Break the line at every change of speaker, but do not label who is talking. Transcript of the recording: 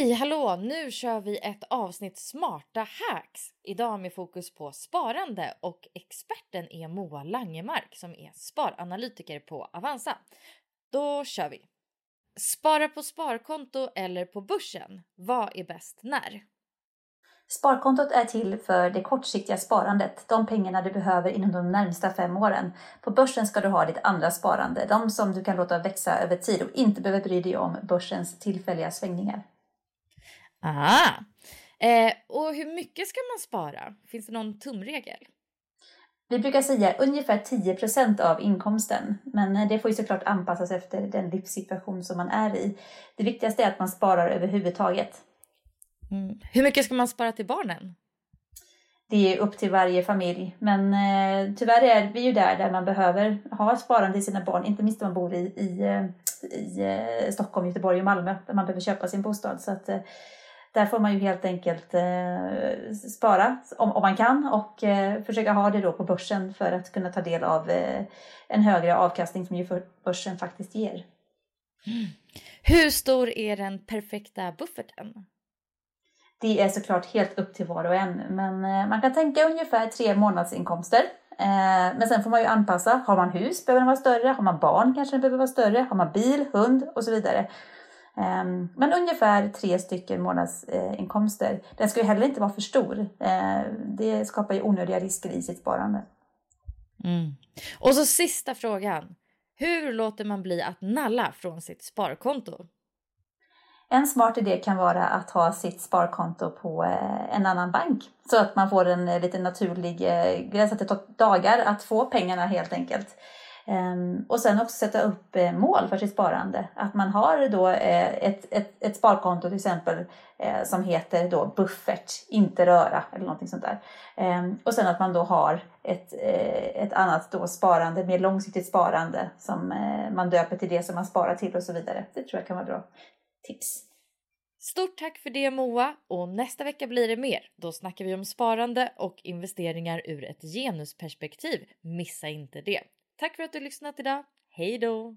Hej, hallå! Nu kör vi ett avsnitt smarta hacks. Idag med fokus på sparande och experten är Moa Langemark som är sparanalytiker på Avanza. Då kör vi! Spara på sparkonto eller på börsen? Vad är bäst när?
Sparkontot är till för det kortsiktiga sparandet, de pengarna du behöver inom de närmsta fem åren. På börsen ska du ha ditt andra sparande, de som du kan låta växa över tid och inte behöver bry dig om börsens tillfälliga svängningar.
Ah. Eh, och hur mycket ska man spara? Finns det någon tumregel?
Vi brukar säga ungefär 10% av inkomsten, men det får ju såklart anpassas efter den livssituation som man är i. Det viktigaste är att man sparar överhuvudtaget.
Mm. Hur mycket ska man spara till barnen?
Det är upp till varje familj, men eh, tyvärr är vi ju där, där man behöver ha sparande till sina barn, inte minst om man bor i, i, eh, i eh, Stockholm, Göteborg och Malmö, där man behöver köpa sin bostad. Så att, eh, där får man ju helt enkelt eh, spara om, om man kan och eh, försöka ha det då på börsen för att kunna ta del av eh, en högre avkastning som ju börsen faktiskt ger.
Hur stor är den perfekta bufferten?
Det är såklart helt upp till var och en, men eh, man kan tänka ungefär tre månadsinkomster. Eh, Men sen får man ju anpassa. Har man hus behöver den vara större. Har man barn kanske den behöver vara större. Har man bil, hund och så vidare. Ehm, Men ungefär tre stycken månadsinkomster. Den ska ju heller inte vara för stor. Eh, Det skapar ju onödiga risker i sitt sparande.
Mm. Och så sista frågan. Hur låter man bli att nalla från sitt sparkonto?
En smart idé kan vara att ha sitt sparkonto på eh, en annan bank så att man får en eh, lite naturlig eh, gräns, att det tar dagar att få pengarna helt enkelt. Ehm, och sen också sätta upp eh, mål för sitt sparande. Att man har då eh, ett, ett, ett sparkonto till exempel eh, som heter då buffert, inte röra eller någonting sånt där. Ehm, och sen att man då har ett, ett annat då sparande, mer långsiktigt sparande som man döper till det som man sparar till och så vidare. Det tror jag kan vara bra tips.
Stort tack för det Moa och nästa vecka blir det mer. Då snackar vi om sparande och investeringar ur ett genusperspektiv. Missa inte det. Tack för att du lyssnat idag. Hej då!